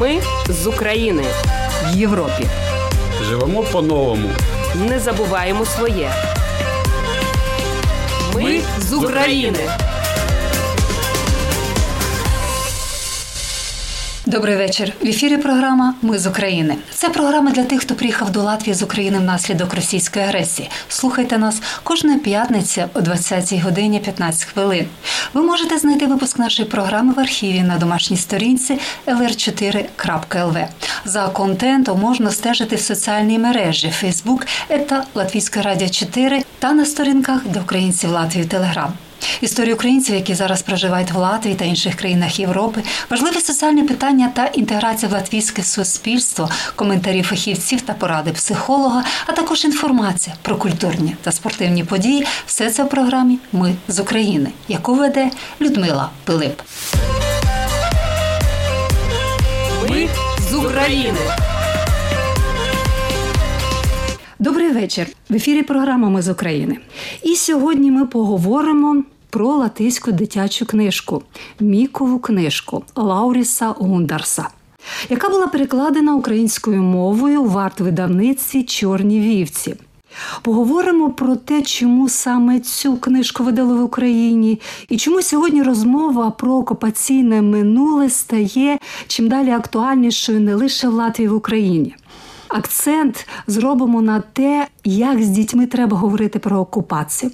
Ми з України в Європі. Живемо по-новому. Не забуваємо своє. Ми з України. Добрий вечір. В ефірі програма Ми з України. Це програма для тих, хто приїхав до Латвії з України внаслідок російської агресії. Слухайте нас кожної п'ятниці о 20 годині 15 хвилин. Ви можете знайти випуск нашої програми в архіві на домашній сторінці lr4.lv. За контентом можна стежити в соціальній мережі Facebook та Латвійське радіо 4 та на сторінках для українців Латвії Телеграм. Історії українців, які зараз проживають в Латвії та інших країнах Європи, важливі соціальні питання та інтеграція в латвійське суспільство, коментарі фахівців та поради психолога, а також інформація про культурні та спортивні події. Все це в програмі Ми з України, яку веде Людмила Пилип. Ми з України. Добрий вечір. В ефірі програма Ми з України. І сьогодні ми поговоримо про латиську дитячу книжку Мікову книжку Лауріса Гундарса. Яка була перекладена українською мовою в арт-видавництві Чорні вівці. Поговоримо про те, чому саме цю книжку видали в Україні, і чому сьогодні розмова про окупаційне минуле стає чим далі актуальнішою не лише в Латвії в Україні. Акцент зробимо на те, як з дітьми треба говорити про окупацію.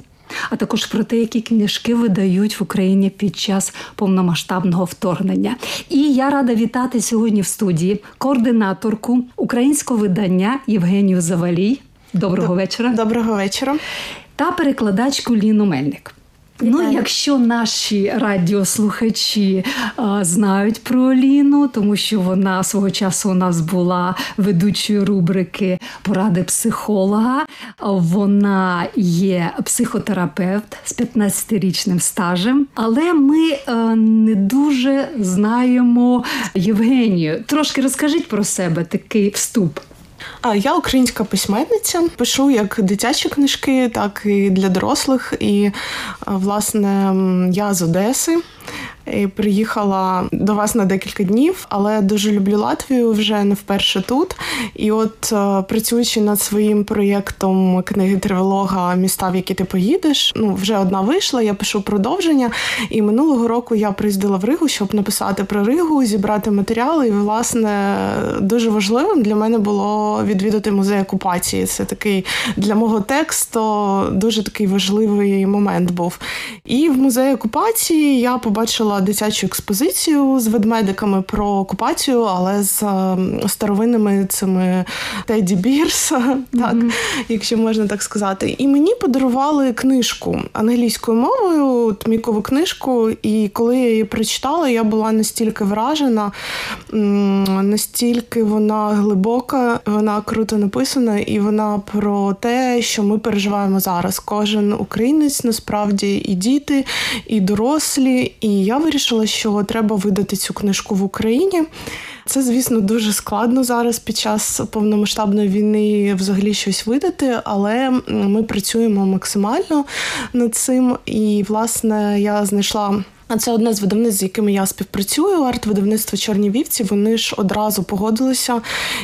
А також про те, які книжки видають в Україні під час повномасштабного вторгнення. І я рада вітати сьогодні в студії координаторку українського видання Євгенію Завалій. Доброго Доб... вечора. Доброго вечора. Та перекладачку Ліну Мельник. Ну, якщо наші радіослухачі а, знають про Ліну, тому що вона свого часу у нас була ведучою рубрики Поради психолога, вона є психотерапевт з 15-річним стажем, але ми а, не дуже знаємо Євгенію. Трошки розкажіть про себе такий вступ. Я українська письменниця, пишу як дитячі книжки, так і для дорослих. І, власне, я з Одеси. І Приїхала до вас на декілька днів, але дуже люблю Латвію вже не вперше тут. І от працюючи над своїм проєктом книги триволога Міста, в які ти поїдеш. Ну вже одна вийшла. Я пишу продовження. І минулого року я приїздила в Ригу, щоб написати про Ригу, зібрати матеріали. І власне дуже важливим для мене було відвідати музей окупації. Це такий для мого тексту дуже такий важливий момент був. І в музеї окупації я побачила дитячу експозицію з ведмедиками про окупацію, але з старовинними цими Теді Бірс, mm-hmm. так, якщо можна так сказати. І мені подарували книжку англійською мовою, Тмікову книжку. І коли я її прочитала, я була настільки вражена, настільки вона глибока, вона круто написана, і вона про те, що ми переживаємо зараз. Кожен українець насправді і діти, і дорослі. І я вирішила, що треба видати цю книжку в Україні. Це, звісно, дуже складно зараз під час повномасштабної війни взагалі щось видати, але ми працюємо максимально над цим. І, власне, я знайшла. А це одне з видавництв, з якими я співпрацюю. Арт-видавництво Чорні вівці. Вони ж одразу погодилися,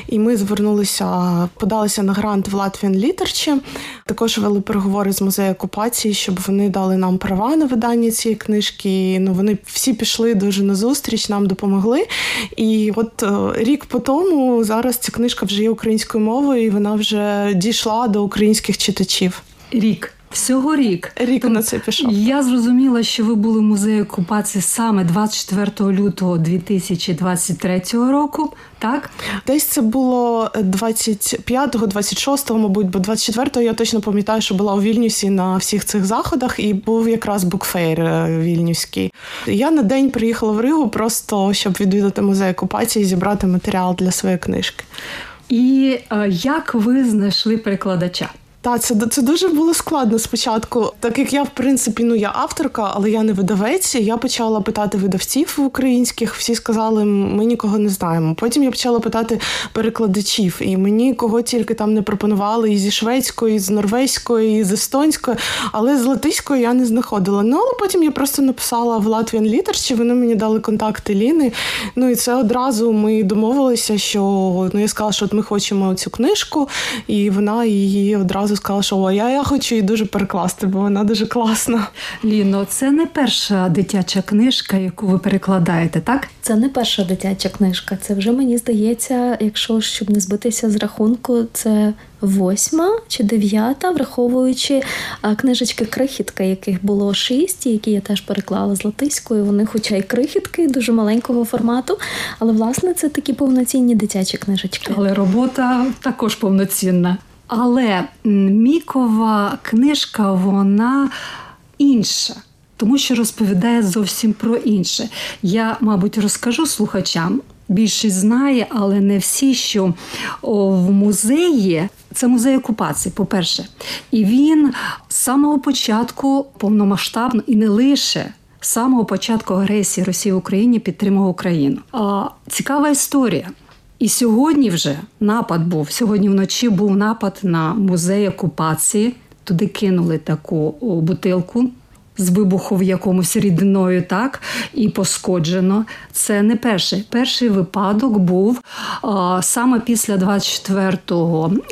і ми звернулися, подалися на грант в Latvian Literature. Також вели переговори з музею окупації, щоб вони дали нам права на видання цієї книжки. Ну вони всі пішли дуже на зустріч, нам допомогли. І от рік по тому зараз ця книжка вже є українською мовою, і вона вже дійшла до українських читачів. Рік. Всього рік. Рік на це пішов. Я зрозуміла, що ви були в музеї окупації саме 24 лютого 2023 року. Так, десь це було 25-го, 26-го, мабуть, бо 24-го я точно пам'ятаю, що була у Вільнюсі на всіх цих заходах, і був якраз букфейр вільнюський. Я на день приїхала в Ригу просто щоб відвідати музей окупації і зібрати матеріал для своєї книжки. І як ви знайшли перекладача? Та це це дуже було складно спочатку. Так як я, в принципі, ну я авторка, але я не видавець. Я почала питати видавців українських. Всі сказали, ми нікого не знаємо. Потім я почала питати перекладачів, і мені кого тільки там не пропонували і зі шведської, і з норвезької, і з естонської, але з латиської я не знаходила. Ну але потім я просто написала в Latvian Literature, вони мені дали контакти Ліни. Ну і це одразу ми домовилися, що ну я сказала, що от ми хочемо цю книжку, і вона її одразу одразу сказала, що я, я хочу її дуже перекласти, бо вона дуже класна. Ліно, це не перша дитяча книжка, яку ви перекладаєте, так? Це не перша дитяча книжка. Це вже мені здається, якщо щоб не збитися з рахунку, це восьма чи дев'ята, враховуючи книжечки крихітка, яких було шість, які я теж переклала з латиською. Вони, хоча й крихітки, дуже маленького формату, але власне це такі повноцінні дитячі книжечки. Але робота також повноцінна. Але Мікова книжка вона інша, тому що розповідає зовсім про інше. Я, мабуть, розкажу слухачам. Більшість знає, але не всі, що в музеї це музей окупації, по-перше, і він з самого початку повномасштабно і не лише з самого початку агресії Росії в Україні підтримав Україну. А цікава історія. І сьогодні вже напад був. Сьогодні вночі був напад на музей окупації. Туди кинули таку бутилку з вибуху в якомусь рідиною, так і пошкоджено. Це не перший. Перший випадок був а, саме після 24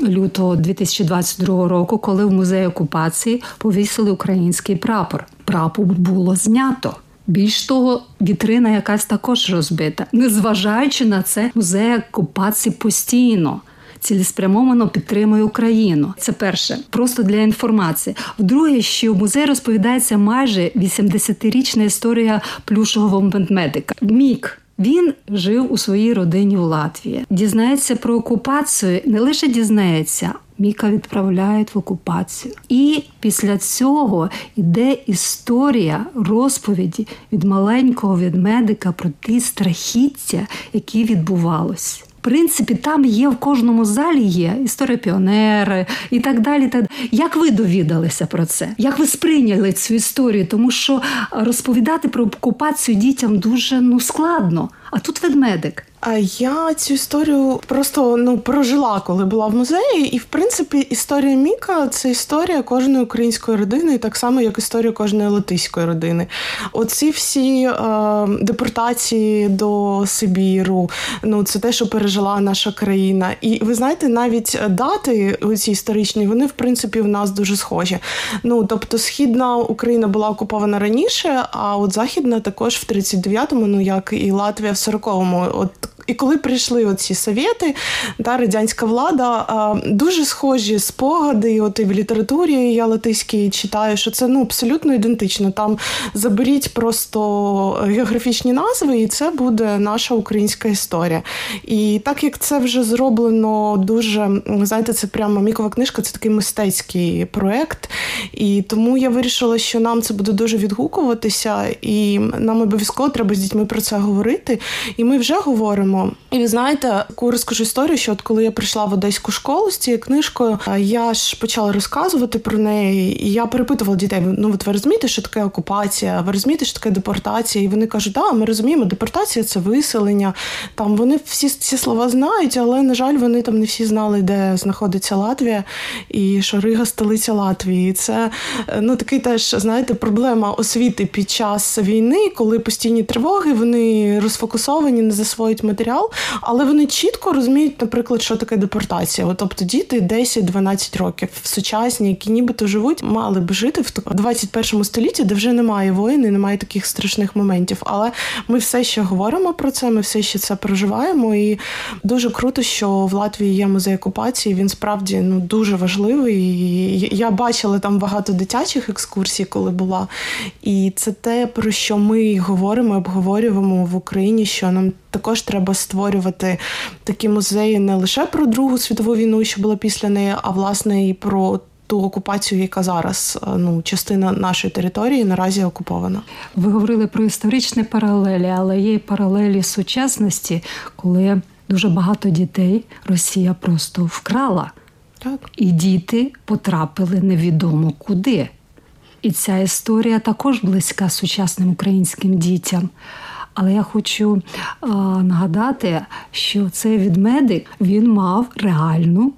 лютого 2022 року, коли в музеї окупації повісили український прапор. Прапор було знято. Більш того, вітрина якась також розбита, незважаючи на це, музей окупації постійно. Цілеспрямовано підтримує Україну. Це перше, просто для інформації. Вдруге, що в музеї розповідається майже 80-річна історія плюшового медмедика. Мік він жив у своїй родині в Латвії. Дізнається про окупацію, не лише дізнається, Міка відправляють в окупацію. І після цього йде історія розповіді від маленького ведмедика про ті страхіття, які відбувалися. В принципі, там є в кожному залі є історія піонери і так далі. Так Як ви довідалися про це? Як ви сприйняли цю історію? Тому що розповідати про окупацію дітям дуже ну складно. А тут ведмедик. Я цю історію просто ну прожила, коли була в музеї. І в принципі, історія Міка це історія кожної української родини, так само, як історія кожної латиської родини. Оці всі е, депортації до Сибіру, ну це те, що пережила наша країна. І ви знаєте, навіть дати ці історичні, вони в принципі в нас дуже схожі. Ну тобто, східна Україна була окупована раніше, а от західна також в 39-му, ну як і Латвія в 40-му. От і коли прийшли оці совєти, та радянська влада, дуже схожі спогади. От і в літературі я латиській читаю, що це ну абсолютно ідентично. Там заберіть просто географічні назви, і це буде наша українська історія. І так як це вже зроблено дуже, знаєте, це прямо мікова книжка, це такий мистецький проект. І тому я вирішила, що нам це буде дуже відгукуватися, і нам обов'язково треба з дітьми про це говорити. І ми вже говоримо. І ви знаєте, таку розкажу історію, що от коли я прийшла в одеську школу з цією книжкою, я ж почала розказувати про неї, і я перепитувала дітей: ну от ви розумієте, що таке окупація? Ви розумієте, що таке депортація? І вони кажуть, да, ми розуміємо, депортація це виселення. Там вони всі ці слова знають, але на жаль, вони там не всі знали, де знаходиться Латвія, і що Рига столиця Латвії. Це ну такий теж знаєте проблема освіти під час війни, коли постійні тривоги, вони розфокусовані, не засвоюють матеріал матеріал, але вони чітко розуміють, наприклад, що таке депортація. От, тобто діти 10-12 років сучасні, які нібито живуть, мали б жити в 21 столітті, де вже немає воїни, немає таких страшних моментів. Але ми все ще говоримо про це, ми все ще це проживаємо. І дуже круто, що в Латвії є музей окупації. Він справді ну дуже важливий. І Я бачила там багато дитячих екскурсій, коли була. І це те, про що ми говоримо, обговорюємо в Україні, що нам також треба створювати такі музеї не лише про Другу світову війну, що була після неї, а власне і про. Ту окупацію, яка зараз е, ну частина нашої території наразі окупована. Ви говорили про історичні паралелі, але є паралелі сучасності, коли дуже багато дітей Росія просто вкрала Так. І діти потрапили невідомо куди. І ця історія також близька сучасним українським дітям. Але я хочу а, нагадати, що цей відмедик він мав реальну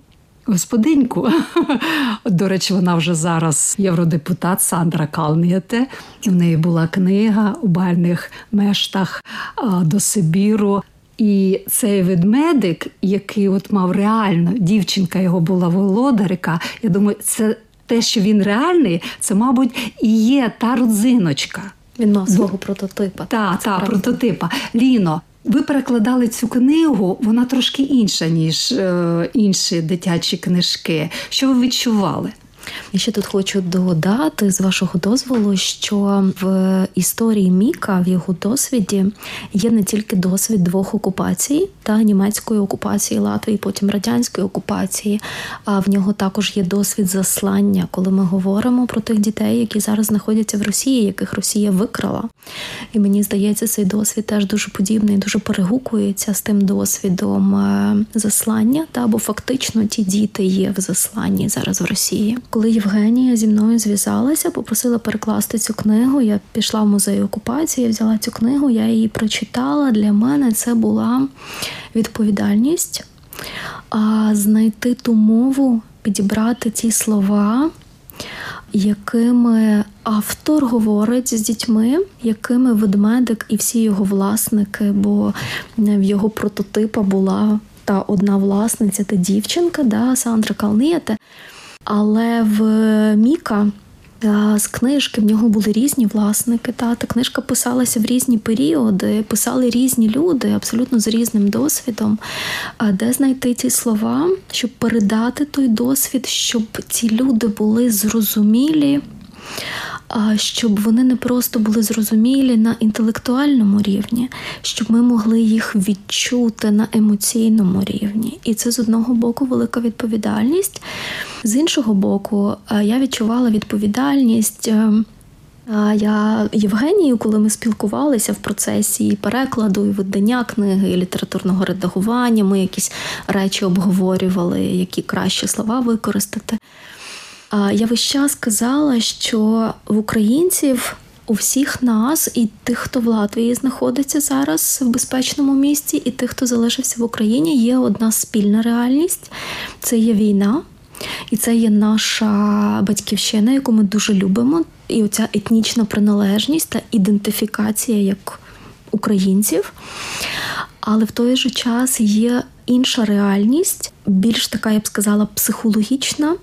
господиньку. До речі, вона вже зараз євродепутат Сандра Калнієте. У неї була книга у бальних мештах до Сибіру. І цей ведмедик, який от мав реально, дівчинка його була володарка, я думаю, це те, що він реальний, це, мабуть, і є та родзиночка. Він мав свого прототипа. Так, Це та, прототипа. Ліно, ви перекладали цю книгу, вона трошки інша, ніж е, інші дитячі книжки. Що ви відчували? Я ще тут хочу додати з вашого дозволу, що в історії Міка в його досвіді є не тільки досвід двох окупацій та німецької окупації Латвії, потім радянської окупації. А в нього також є досвід заслання, коли ми говоримо про тих дітей, які зараз знаходяться в Росії, яких Росія викрала. І мені здається, цей досвід теж дуже подібний, дуже перегукується з тим досвідом е, заслання. Та бо фактично ті діти є в засланні зараз в Росії. Коли Євгенія зі мною зв'язалася, попросила перекласти цю книгу. Я пішла в музей окупації, взяла цю книгу, я її прочитала. Для мене це була відповідальність а знайти ту мову, підібрати ті слова, якими автор говорить з дітьми, якими ведмедик і всі його власники, бо в його прототипа була та одна власниця, та дівчинка, да, Сандра Калнієте. Але в Міка з книжки в нього були різні власники. Та, та книжка писалася в різні періоди, писали різні люди, абсолютно з різним досвідом. Де знайти ці слова, щоб передати той досвід, щоб ці люди були зрозумілі. Щоб вони не просто були зрозумілі на інтелектуальному рівні, щоб ми могли їх відчути на емоційному рівні. І це з одного боку велика відповідальність. З іншого боку, е, я відчувала відповідальність. е, Я Євгенію, коли ми спілкувалися в процесі і перекладу, і видання книги, і літературного редагування, ми якісь речі обговорювали, які кращі слова використати. Я весь час казала, що в українців у всіх нас, і тих, хто в Латвії знаходиться зараз в безпечному місці, і тих, хто залишився в Україні, є одна спільна реальність це є війна. І це є наша батьківщина, яку ми дуже любимо, і оця етнічна приналежність та ідентифікація як українців. Але в той же час є інша реальність, більш така, я б сказала, психологічна,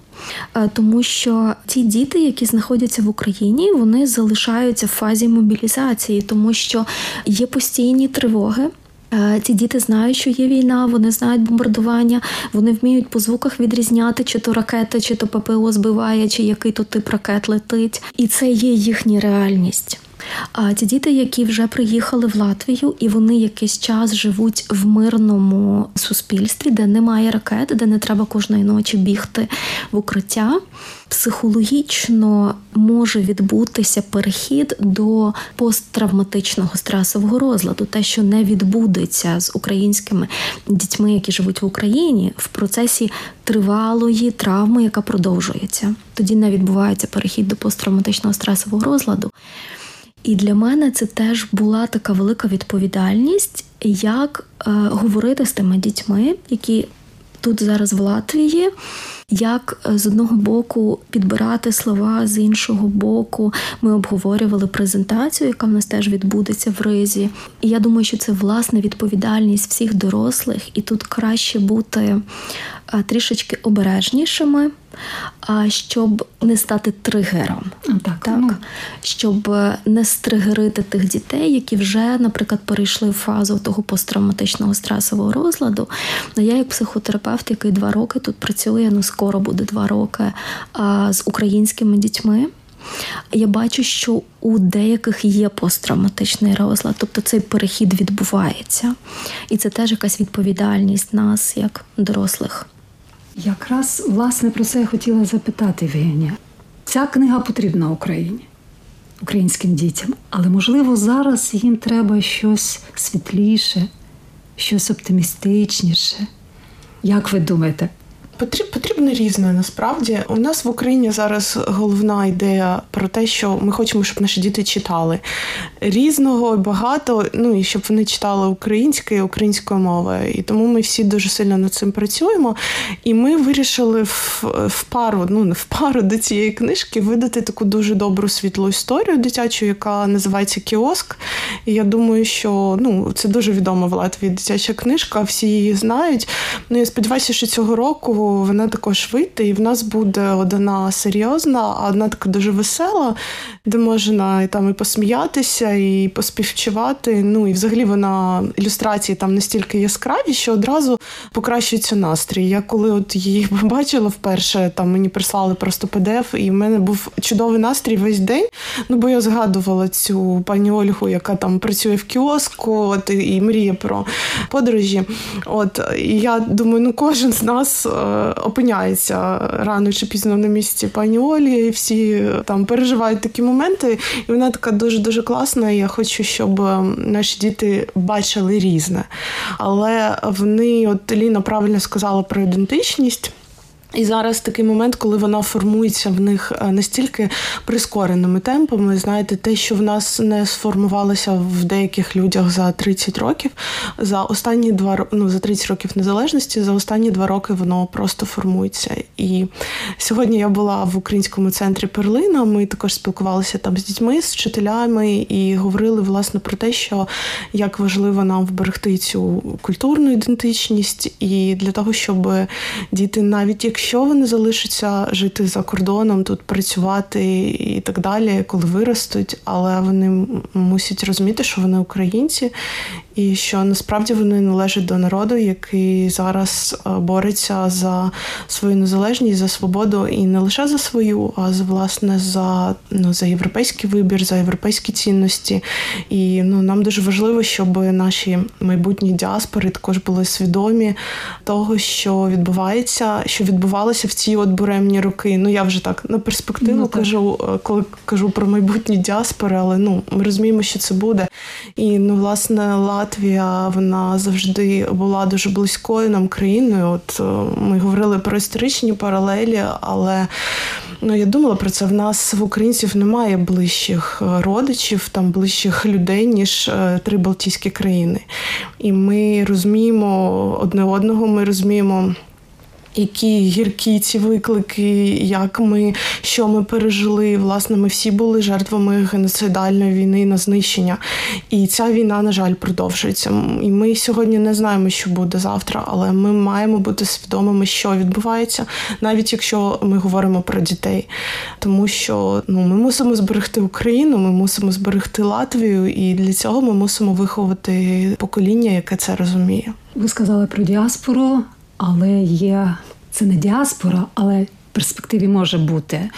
тому що ті діти, які знаходяться в Україні, вони залишаються в фазі мобілізації, тому що є постійні тривоги. Е, Ці діти знають, що є війна, вони знають бомбардування, вони вміють по звуках відрізняти, чи то ракета, чи то ППО збиває, чи який то тип ракет летить. І це є їхня реальність. А ті діти, які вже приїхали в Латвію, і вони якийсь час живуть в мирному суспільстві, де немає ракет, де не треба кожної ночі бігти в укриття. Психологічно може відбутися перехід до посттравматичного стресового розладу, те, що не відбудеться з українськими дітьми, які живуть в Україні, в процесі тривалої травми, яка продовжується. Тоді не відбувається перехід до посттравматичного стресового розладу. І для мене це теж була така велика відповідальність, як е, говорити з тими дітьми, які тут зараз в Латвії. Як е, з одного боку підбирати слова, з іншого боку, ми обговорювали презентацію, яка в нас теж відбудеться в ризі. І я думаю, що це власне відповідальність всіх дорослих, і тут краще бути е, трішечки обережнішими, щоб не стати тригером. Так, Так, ну. щоб е, не стригерити тих дітей, які вже, наприклад, перейшли в фазу того посттравматичного стресового розладу. Ну, Я, як психотерапевт, який два роки тут працює, ну скоро буде два роки з українськими дітьми. Я бачу, що у деяких є посттравматичний розлад, тобто цей перехід відбувається, і це теж якась відповідальність нас, як дорослих. Якраз власне про це я хотіла запитати Євгенія. Ця книга потрібна Україні, українським дітям, але можливо зараз їм треба щось світліше, щось оптимістичніше. Як ви думаєте? Потрібно різне насправді. У нас в Україні зараз головна ідея про те, що ми хочемо, щоб наші діти читали різного багато. Ну і щоб вони читали українською, українською мовою. І тому ми всі дуже сильно над цим працюємо. І ми вирішили в, в пару, ну не в пару до цієї книжки видати таку дуже добру світлу історію дитячу, яка називається Кіоск. І я думаю, що ну це дуже відома в Латвії дитяча книжка, всі її знають. Ну я сподіваюся, що цього року вона також вийде, і в нас буде одна серйозна, а одна така дуже весела, де можна і там і посміятися, і поспівчувати. Ну і взагалі вона ілюстрації там настільки яскраві, що одразу покращується настрій. Я коли от її побачила вперше, там мені прислали просто PDF, і в мене був чудовий настрій весь день. Ну бо я згадувала цю пані Ольгу, яка там працює в кіоску, от і мріє про подорожі. От і я думаю, ну кожен з нас е, опиняється рано чи пізно на місці пані Олі, і всі там переживають такі моменти. І вона така дуже дуже класна. і Я хочу, щоб наші діти бачили різне. Але вони, от Ліна правильно сказала про ідентичність. І зараз такий момент, коли вона формується в них е, настільки прискореними темпами. Знаєте, те, що в нас не сформувалося в деяких людях за 30 років, за останні два ну, за 30 років незалежності, за останні два роки воно просто формується. І сьогодні я була в українському центрі Перлина. Ми також спілкувалися там з дітьми, з вчителями і говорили власне про те, що як важливо нам вберегти цю культурну ідентичність, і для того, щоб діти навіть як якщо вони залишаться жити за кордоном, тут працювати і так далі, коли виростуть, але вони мусять розуміти, що вони українці, і що насправді вони належать до народу, який зараз е, бореться за свою незалежність, за свободу, і не лише за свою, а за власне за ну за європейський вибір, за європейські цінності. І ну нам дуже важливо, щоб наші майбутні діаспори також були свідомі того, що відбувається, що відбувалося в ці от буремні роки. Ну я вже так на перспективу ну, так. кажу, е, коли кажу про майбутні діаспори, але ну ми розуміємо, що це буде. І ну, власне, Латвія вона завжди була дуже близькою нам країною. От е, ми говорили про історичні паралелі, але ну я думала про це. В нас в українців немає ближчих е, родичів, там ближчих людей, ніж е, три Балтійські країни. І ми розуміємо одне одного, ми розуміємо які гіркі ці виклики, як ми що ми пережили. Власне, ми всі були жертвами геноцидальної війни на знищення. І ця війна, на жаль, продовжується. І ми сьогодні не знаємо, що буде завтра, але ми маємо бути свідомими, що відбувається, навіть якщо ми говоримо про дітей. Тому що ну, ми мусимо зберегти Україну, ми мусимо зберегти Латвію, і для цього ми мусимо виховати покоління, яке це розуміє. Ви сказали про діаспору але є це не діаспора, але в перспективі може бути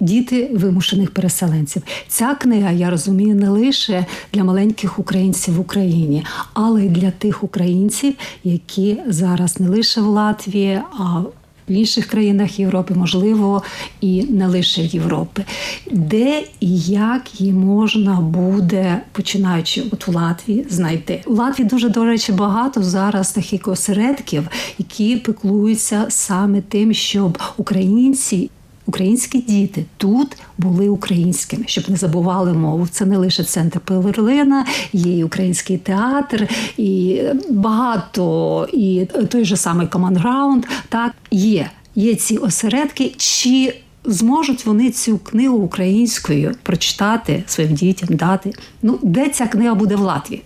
діти вимушених переселенців. Ця книга, я розумію, не лише для маленьких українців в Україні, але й для тих українців, які зараз не лише в Латвії, а в інших країнах Європи, можливо, і не лише Європи, де і як її можна буде, починаючи от в Латвії, знайти. У Латвії дуже, до речі, багато зараз таких осередків, які пеклуються саме тим, щоб українці українські діти тут були українськими, щоб не забували мову. Це не лише центр Пелерлина, є і український театр, і багато, і той же самий командграунд. Так є, є ці осередки. Чи Зможуть вони цю книгу українською прочитати своїм дітям, дати. Ну, де ця книга буде в Латвії?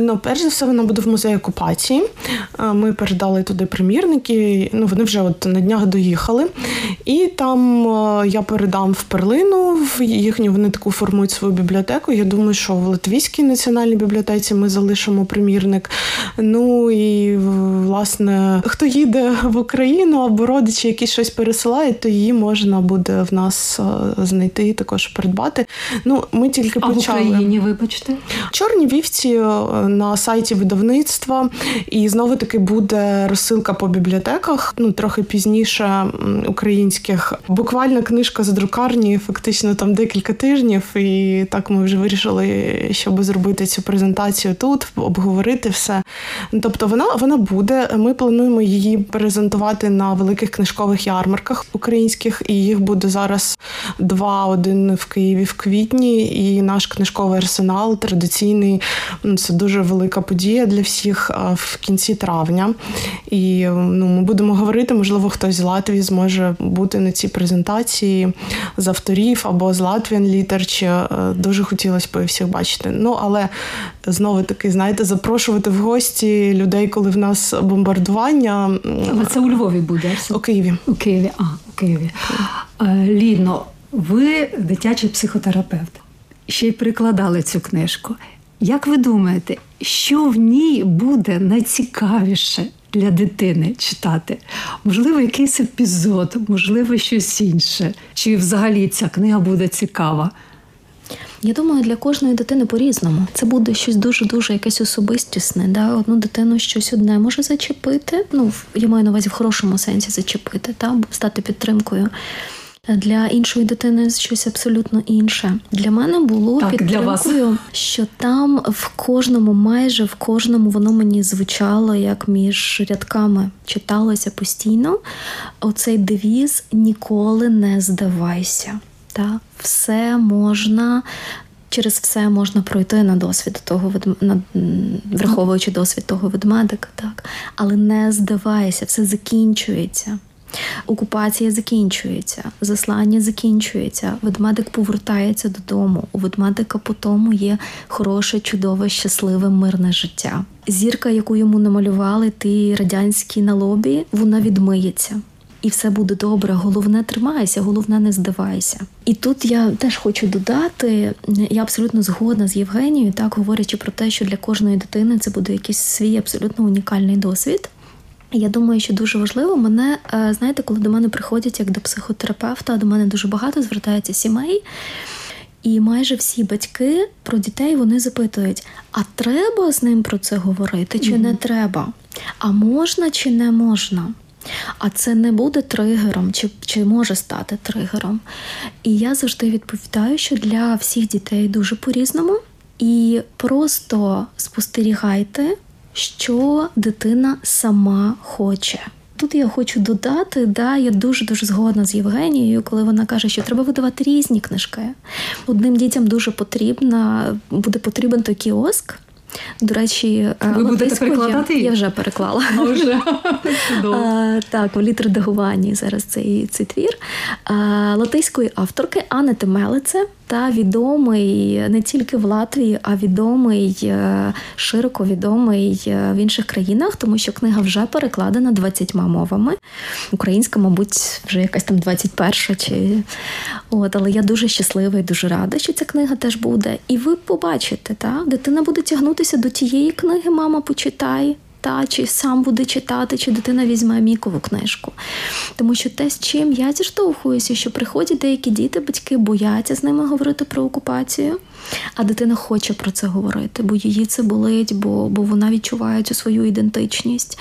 Ну, перш за все, вона буде в музеї окупації. Ми передали туди примірники. Ну, вони вже от на днях доїхали. І там я передам в перлину в їхню. Вони таку формують свою бібліотеку. Я думаю, що в Латвійській національній бібліотеці ми залишимо примірник. Ну і власне, хто їде в Україну або родичі, які щось пересилають, то її можна буде в нас знайти і також придбати. Ну, ми тільки а почали. в Україні, вибачте, чорні вівці на сайті видавництва, і знову таки буде розсилка по бібліотеках. Ну трохи пізніше українських. Буквально книжка з друкарні, фактично там декілька тижнів. І так ми вже вирішили, щоб зробити цю презентацію тут, обговорити все. Тобто, вона вона буде. Ми плануємо її презентувати на великих книжкових ярмарках українських, і їх буде зараз два: один в Києві в квітні, і наш книжковий арсенал традиційний. Це дуже велика подія для всіх в кінці травня. І ну, ми будемо говорити, можливо, хтось з Латвії зможе бути на цій презентації з авторів або з Latvian Literature. Дуже хотілося б всіх бачити. Ну, але знову таки, знаєте, запрошувати в гості людей, коли в нас бомбардування. Але це у Львові буде. У Києві. У Києві, а, у Києві. Ліно, ви дитячий психотерапевт. Ще й прикладали цю книжку. Як ви думаєте, що в ній буде найцікавіше для дитини читати? Можливо, якийсь епізод, можливо, щось інше? Чи взагалі ця книга буде цікава? Я думаю, для кожної дитини по-різному. Це буде щось дуже-дуже якесь особистісне. Да? Одну дитину щось одне може зачепити. Ну, я маю на увазі в хорошому сенсі зачепити, та? стати підтримкою. Для іншої дитини щось абсолютно інше. Для мене було так, підтримкою, що там в кожному, майже в кожному воно мені звучало як між рядками, читалося постійно. Оцей девіз ніколи не здавайся. Та все можна. Через все можна пройти на досвід того на, враховуючи досвід того ведмедика, так але не здавайся, все закінчується. Окупація закінчується, заслання закінчується, ведмедик повертається додому. У ведмедика по тому є хороше, чудове, щасливе, мирне життя. Зірка, яку йому намалювали, ті радянські на лобі, вона відмиється. І все буде добре. Головне тримайся, головне не здавайся. І тут я теж хочу додати: я абсолютно згодна з Євгенією, так говорячи про те, що для кожної дитини це буде якийсь свій абсолютно унікальний досвід. Я думаю, що дуже важливо мене, е, знаєте, коли до мене приходять як до психотерапевта, до мене дуже багато звертається сімей. І майже всі батьки про дітей вони запитують: а треба з ним про це говорити, чи mm-hmm. не треба? А можна чи не можна? А це не буде тригером, чи чи може стати тригером. І я завжди відповідаю, що для всіх дітей дуже по-різному. І просто спостерігайте, що дитина сама хоче. Тут я хочу додати, да, я дуже дуже згодна з Євгенією, коли вона каже, що треба видавати різні книжки. Одним дітям дуже потрібна, буде потрібен той кіоск. До речі, ви будете перекладати? Я, я вже переклала. А вже? а, так, у літередагуванні зараз цей цей твір а, латиської авторки Анни Темелице та відомий не тільки в Латвії, а відомий е, широко відомий е, в інших країнах, тому що книга вже перекладена 20 мовами. Українська, мабуть, вже якась там 21 чи от, але я дуже щаслива і дуже рада, що ця книга теж буде. І ви побачите, та дитина буде тягнутися до тієї книги, мама почитай та чи сам буде читати, чи дитина візьме мікову книжку. Тому що те, з чим я зіштовхуюся, що приходять деякі діти, батьки бояться з ними говорити про окупацію, а дитина хоче про це говорити, бо її це болить, бо бо вона відчуває цю свою ідентичність,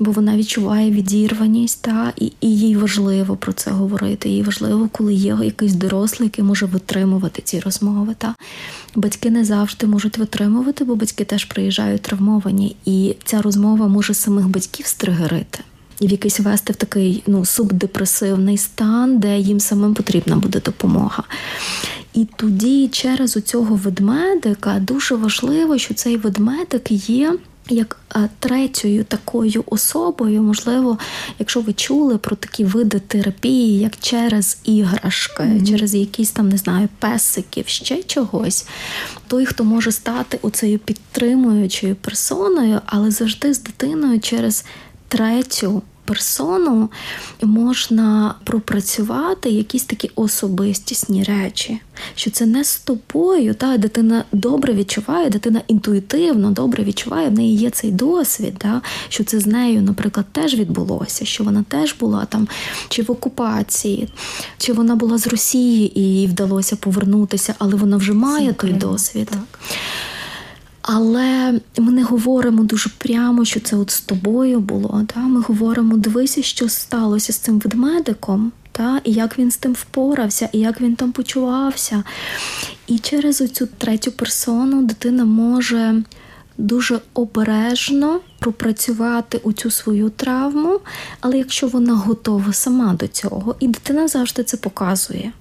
бо вона відчуває відірваність, та, і, і їй важливо про це говорити. Їй важливо, коли є якийсь дорослий, який може витримувати ці розмови. Та. Батьки не завжди можуть витримувати, бо батьки теж приїжджають травмовані, і ця розмова може самих батьків стригерити. І в якийсь вести в такий ну, субдепресивний стан, де їм самим потрібна буде допомога. І тоді через цього ведмедика дуже важливо, що цей ведмедик є. Як третьою такою особою, можливо, якщо ви чули про такі види терапії, як через іграшки, mm-hmm. через якісь там, не знаю, песиків, ще чогось, той, хто може стати оцею підтримуючою персоною, але завжди з дитиною через третю персону можна пропрацювати якісь такі особистісні речі, що це не з тобою. Та дитина добре відчуває, дитина інтуїтивно добре відчуває, в неї є цей досвід, та, що це з нею, наприклад, теж відбулося, що вона теж була там чи в окупації, чи вона була з Росії і їй вдалося повернутися, але вона вже має той досвід. Так. Але ми не говоримо дуже прямо, що це от з тобою було. Та? Ми говоримо, дивися, що сталося з цим ведмедиком, та? і як він з тим впорався, і як він там почувався. І через оцю третю персону дитина може дуже обережно пропрацювати у цю свою травму, але якщо вона готова сама до цього, і дитина завжди це показує.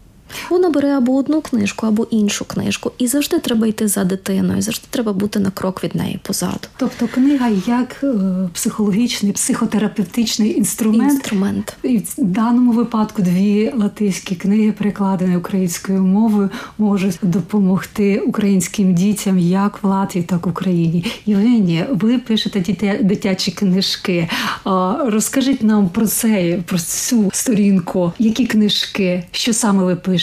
Вона бере або одну книжку, або іншу книжку, і завжди треба йти за дитиною, завжди треба бути на крок від неї позаду. Тобто книга як е, психологічний, психотерапевтичний інструмент. Інструмент. І в даному випадку дві латиські книги, перекладені українською мовою, можуть допомогти українським дітям як в Латвії, так і в Україні. Євгенія, ви пишете дитячі книжки. Розкажіть нам про це, про цю сторінку. Які книжки, що саме ви пишете?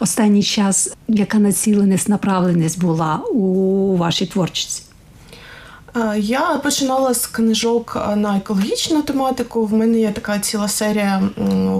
Останній час, яка націленість, направленість була у вашій творчості? Е, Я починала з книжок е, на екологічну тематику. В мене є така ціла серія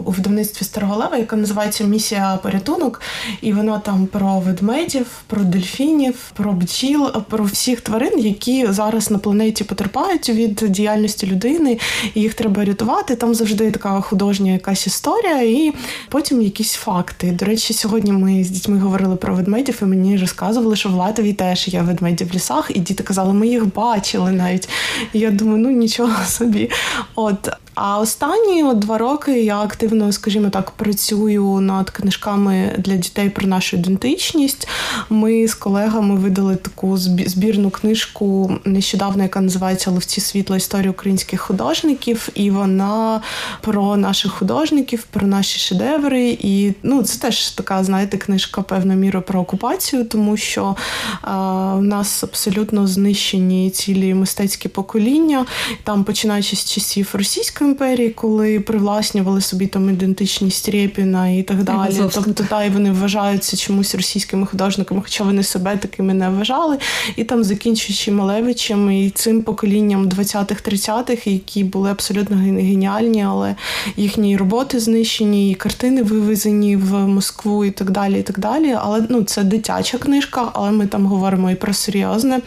у видавництві Староголева, яка називається Місія порятунок. І вона там про ведмедів, про дельфінів, про бджіл, е, про всіх тварин, які зараз на планеті потерпають від діяльності людини, і їх треба рятувати. Там завжди така художня якась історія, і потім якісь факти. До речі, сьогодні ми з дітьми говорили про ведмедів, і мені розказували, що в Латвії теж є ведмеді в лісах, і діти казали, ми їх бачили навіть. І я думаю, ну нічого собі. От. А останні от два роки я активно, скажімо так, працюю над книжками для дітей про нашу ідентичність. Ми з колегами видали таку збірну книжку нещодавно, яка називається Ловці світла історія українських художників, і вона про наших художників, про наші шедеври. І ну, це теж така, знаєте, книжка певною мірою про окупацію, тому що а, в нас абсолютно знищені цілі мистецькі покоління, там починаючи з часів Російської імперії, коли привласнювали собі там ідентичність Рєпіна і так далі. Айвазовського. Тобто та й вони вважаються чомусь російськими художниками, хоча вони себе такими не вважали. І там закінчуючи Малевичем і цим поколінням 20-х-30-х, які були абсолютно геніальні, але їхні роботи знищені, і картини вивезені в Москву і так далі. і так далі. Але ну, це дитяча книжка, але ми там говоримо і про серйозне.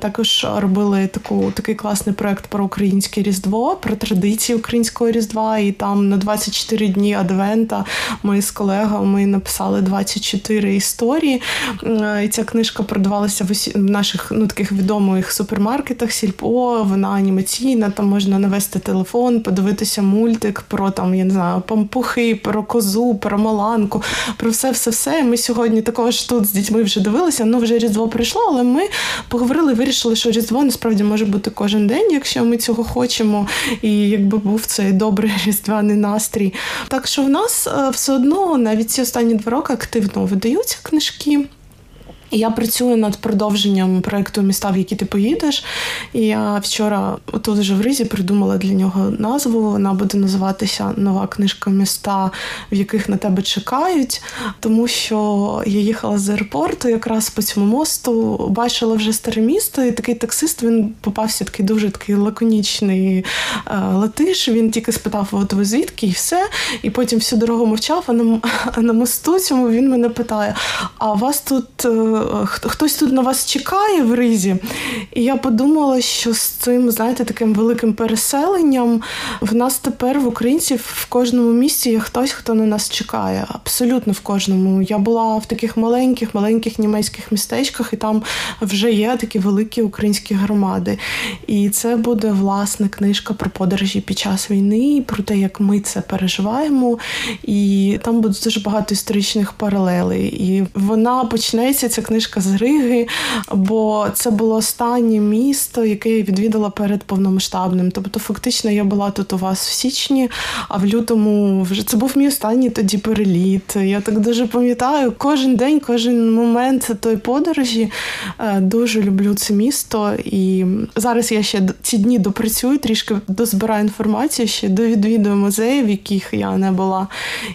Також робили таку, такий класний проект про українське Різдво, про традиції українського Різдва. І там на 24 дні Адвента ми з колегами написали 24 історії. І ця книжка продавалася в наших ну таких відомих супермаркетах. Сільпо, вона анімаційна. Там можна навести телефон, подивитися мультик про там, я не знаю, пампухи, про козу, про маланку, про все, все, все. Ми сьогодні також тут з дітьми вже дивилися. Ну вже різдво прийшло, але ми поговорили, вирішили, що різдво насправді може бути кожен день, якщо ми цього хочемо, і якби був цей добрий різдвяний настрій. Так що в нас е, все одно навіть ці останні два роки активно видаються книжки. Я працюю над продовженням проекту Міста, в які ти поїдеш. І я вчора тут вже в Ризі придумала для нього назву. Вона буде називатися Нова книжка міста, в яких на тебе чекають. Тому що я їхала з аеропорту якраз по цьому мосту, бачила вже старе місто, і такий таксист він попався такий дуже такий лаконічний е, латиш. Він тільки спитав, от ви звідки, і все. І потім всю дорогу мовчав. А на, на мосту цьому він мене питає: а вас тут е, хтось тут на вас чекає в Ризі? І я подумала, що з цим, знаєте, таким великим переселенням в нас тепер в українців в кожному місті є хтось, хто на нас чекає. Абсолютно в кожному. Я була в таких маленьких, маленьких німецьких містечках, і там вже є такі великі українські громади. І це буде власне книжка про подорожі під час війни, про те, як ми це переживаємо. І там буде дуже багато історичних паралелей. І вона почнеться, ця книжка з Риги, бо це було останнє місто, яке я відвідала перед повномасштабним. Тобто, фактично, я була тут у вас в січні, а в лютому вже це був мій останній тоді переліт. Я так дуже пам'ятаю, кожен день, кожен момент тої подорожі Е, дуже люблю це місто. І зараз я ще ці дні допрацюю, трішки дозбираю інформацію, ще довідвідую музеї, в яких я не була.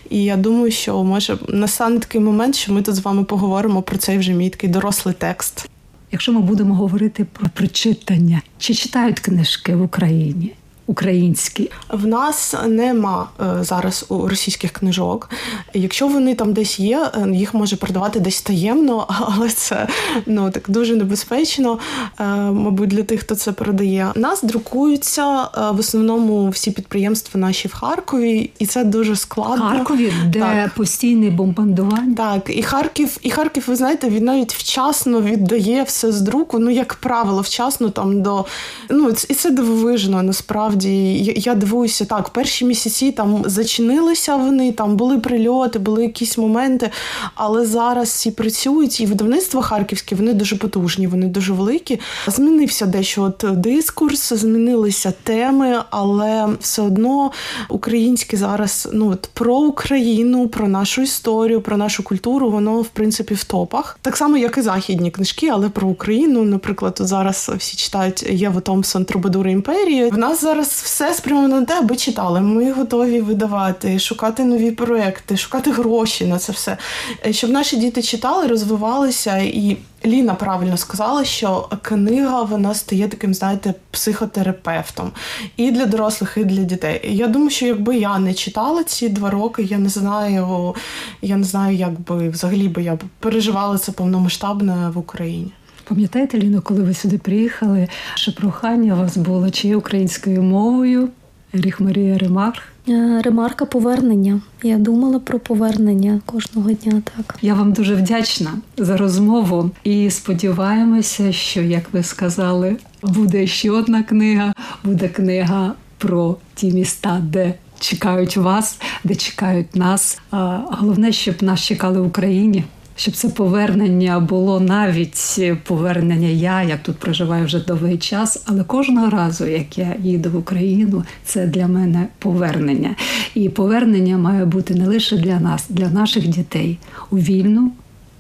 І я думаю, що може настане такий момент, що ми тут з вами поговоримо про цей вже мій такий дорослий текст. Якщо ми будемо говорити про прочитання, чи читають книжки в Україні? Українські? В нас нема е, зараз у російських книжок. Якщо вони там десь є, е, їх може продавати десь таємно, але це ну так дуже небезпечно, е, мабуть, для тих, хто це продає. Нас друкуються в основному всі підприємства наші в Харкові, і це дуже складно. В Харкові, де так. постійне бомбардування. Так, і Харків, і Харків, ви знаєте, він навіть вчасно віддає все з друку. Ну, як правило, вчасно там до ну і це дивовижно. Насправді я, я дивуюся так. Перші місяці там зачинилися вони, там були прильоти, були якісь моменти. Але зараз всі працюють, і видавництва харківські вони дуже потужні, вони дуже великі. Змінився дещо от дискурс, змінилися теми, але все одно українське зараз ну от про Україну, про нашу історію, про нашу культуру, воно в принципі в топах. Так само, як і західні книжки, але про Україну, наприклад, зараз всі читають Єву Томпсон Трубадури імперії. В нас зараз все спрямовано на те, аби читали. Ми готові видавати, шукати нові проекти, шукати гроші на це все, е, щоб наші діти читали, розвивалися і. Ліна правильно сказала, що книга вона стає таким, знаєте, психотерапевтом і для дорослих, і для дітей. Я думаю, що якби я не читала ці два роки, я не знаю, я не знаю, як би взагалі би я переживала це повномасштабне в Україні. Пам'ятаєте, Ліно, коли ви сюди приїхали, що прохання у вас було чи українською мовою? Ріх Марія Ремарх? Е, ремарка повернення. Я думала про повернення кожного дня. Так я вам дуже вдячна за розмову і сподіваємося, що як ви сказали, буде ще одна книга. Буде книга про ті міста, де чекають вас, де чекають нас. А головне, щоб нас чекали в Україні щоб це повернення було навіть повернення. Я як тут проживаю вже довгий час, але кожного разу, як я їду в Україну, це для мене повернення. І повернення має бути не лише для нас, для наших дітей у вільну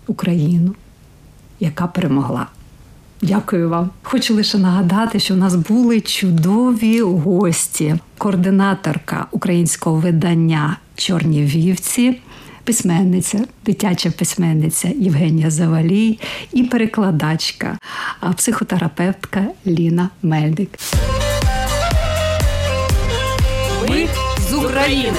Україну, яка перемогла. Дякую вам. Хочу лише нагадати, що в нас були чудові гості, координаторка українського видання Чорні вівці письменниця, дитяча письменниця Євгенія Завалій і перекладачка, психотерапевтка Ліна Мельник. Ми з України.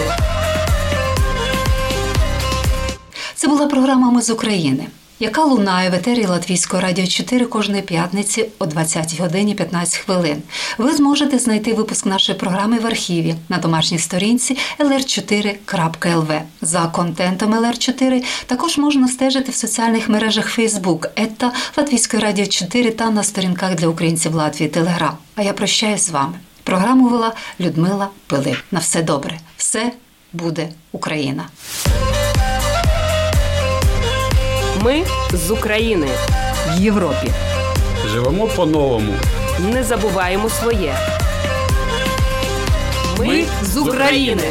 Це була програма Ми з України яка лунає в етері Латвійського радіо 4 кожної п'ятниці о 20 годині 15 хвилин. Ви зможете знайти випуск нашої програми в архіві на домашній сторінці lr4.lv. За контентом LR4 також можна стежити в соціальних мережах Facebook, ета Латвійської радіо 4 та на сторінках для українців Латвії Телеграм. А я прощаюсь з вами. Програму вела Людмила Пилип. На все добре. Все буде Україна. Ми з України в Європі. Живемо по-новому. Не забуваємо своє. Ми з України.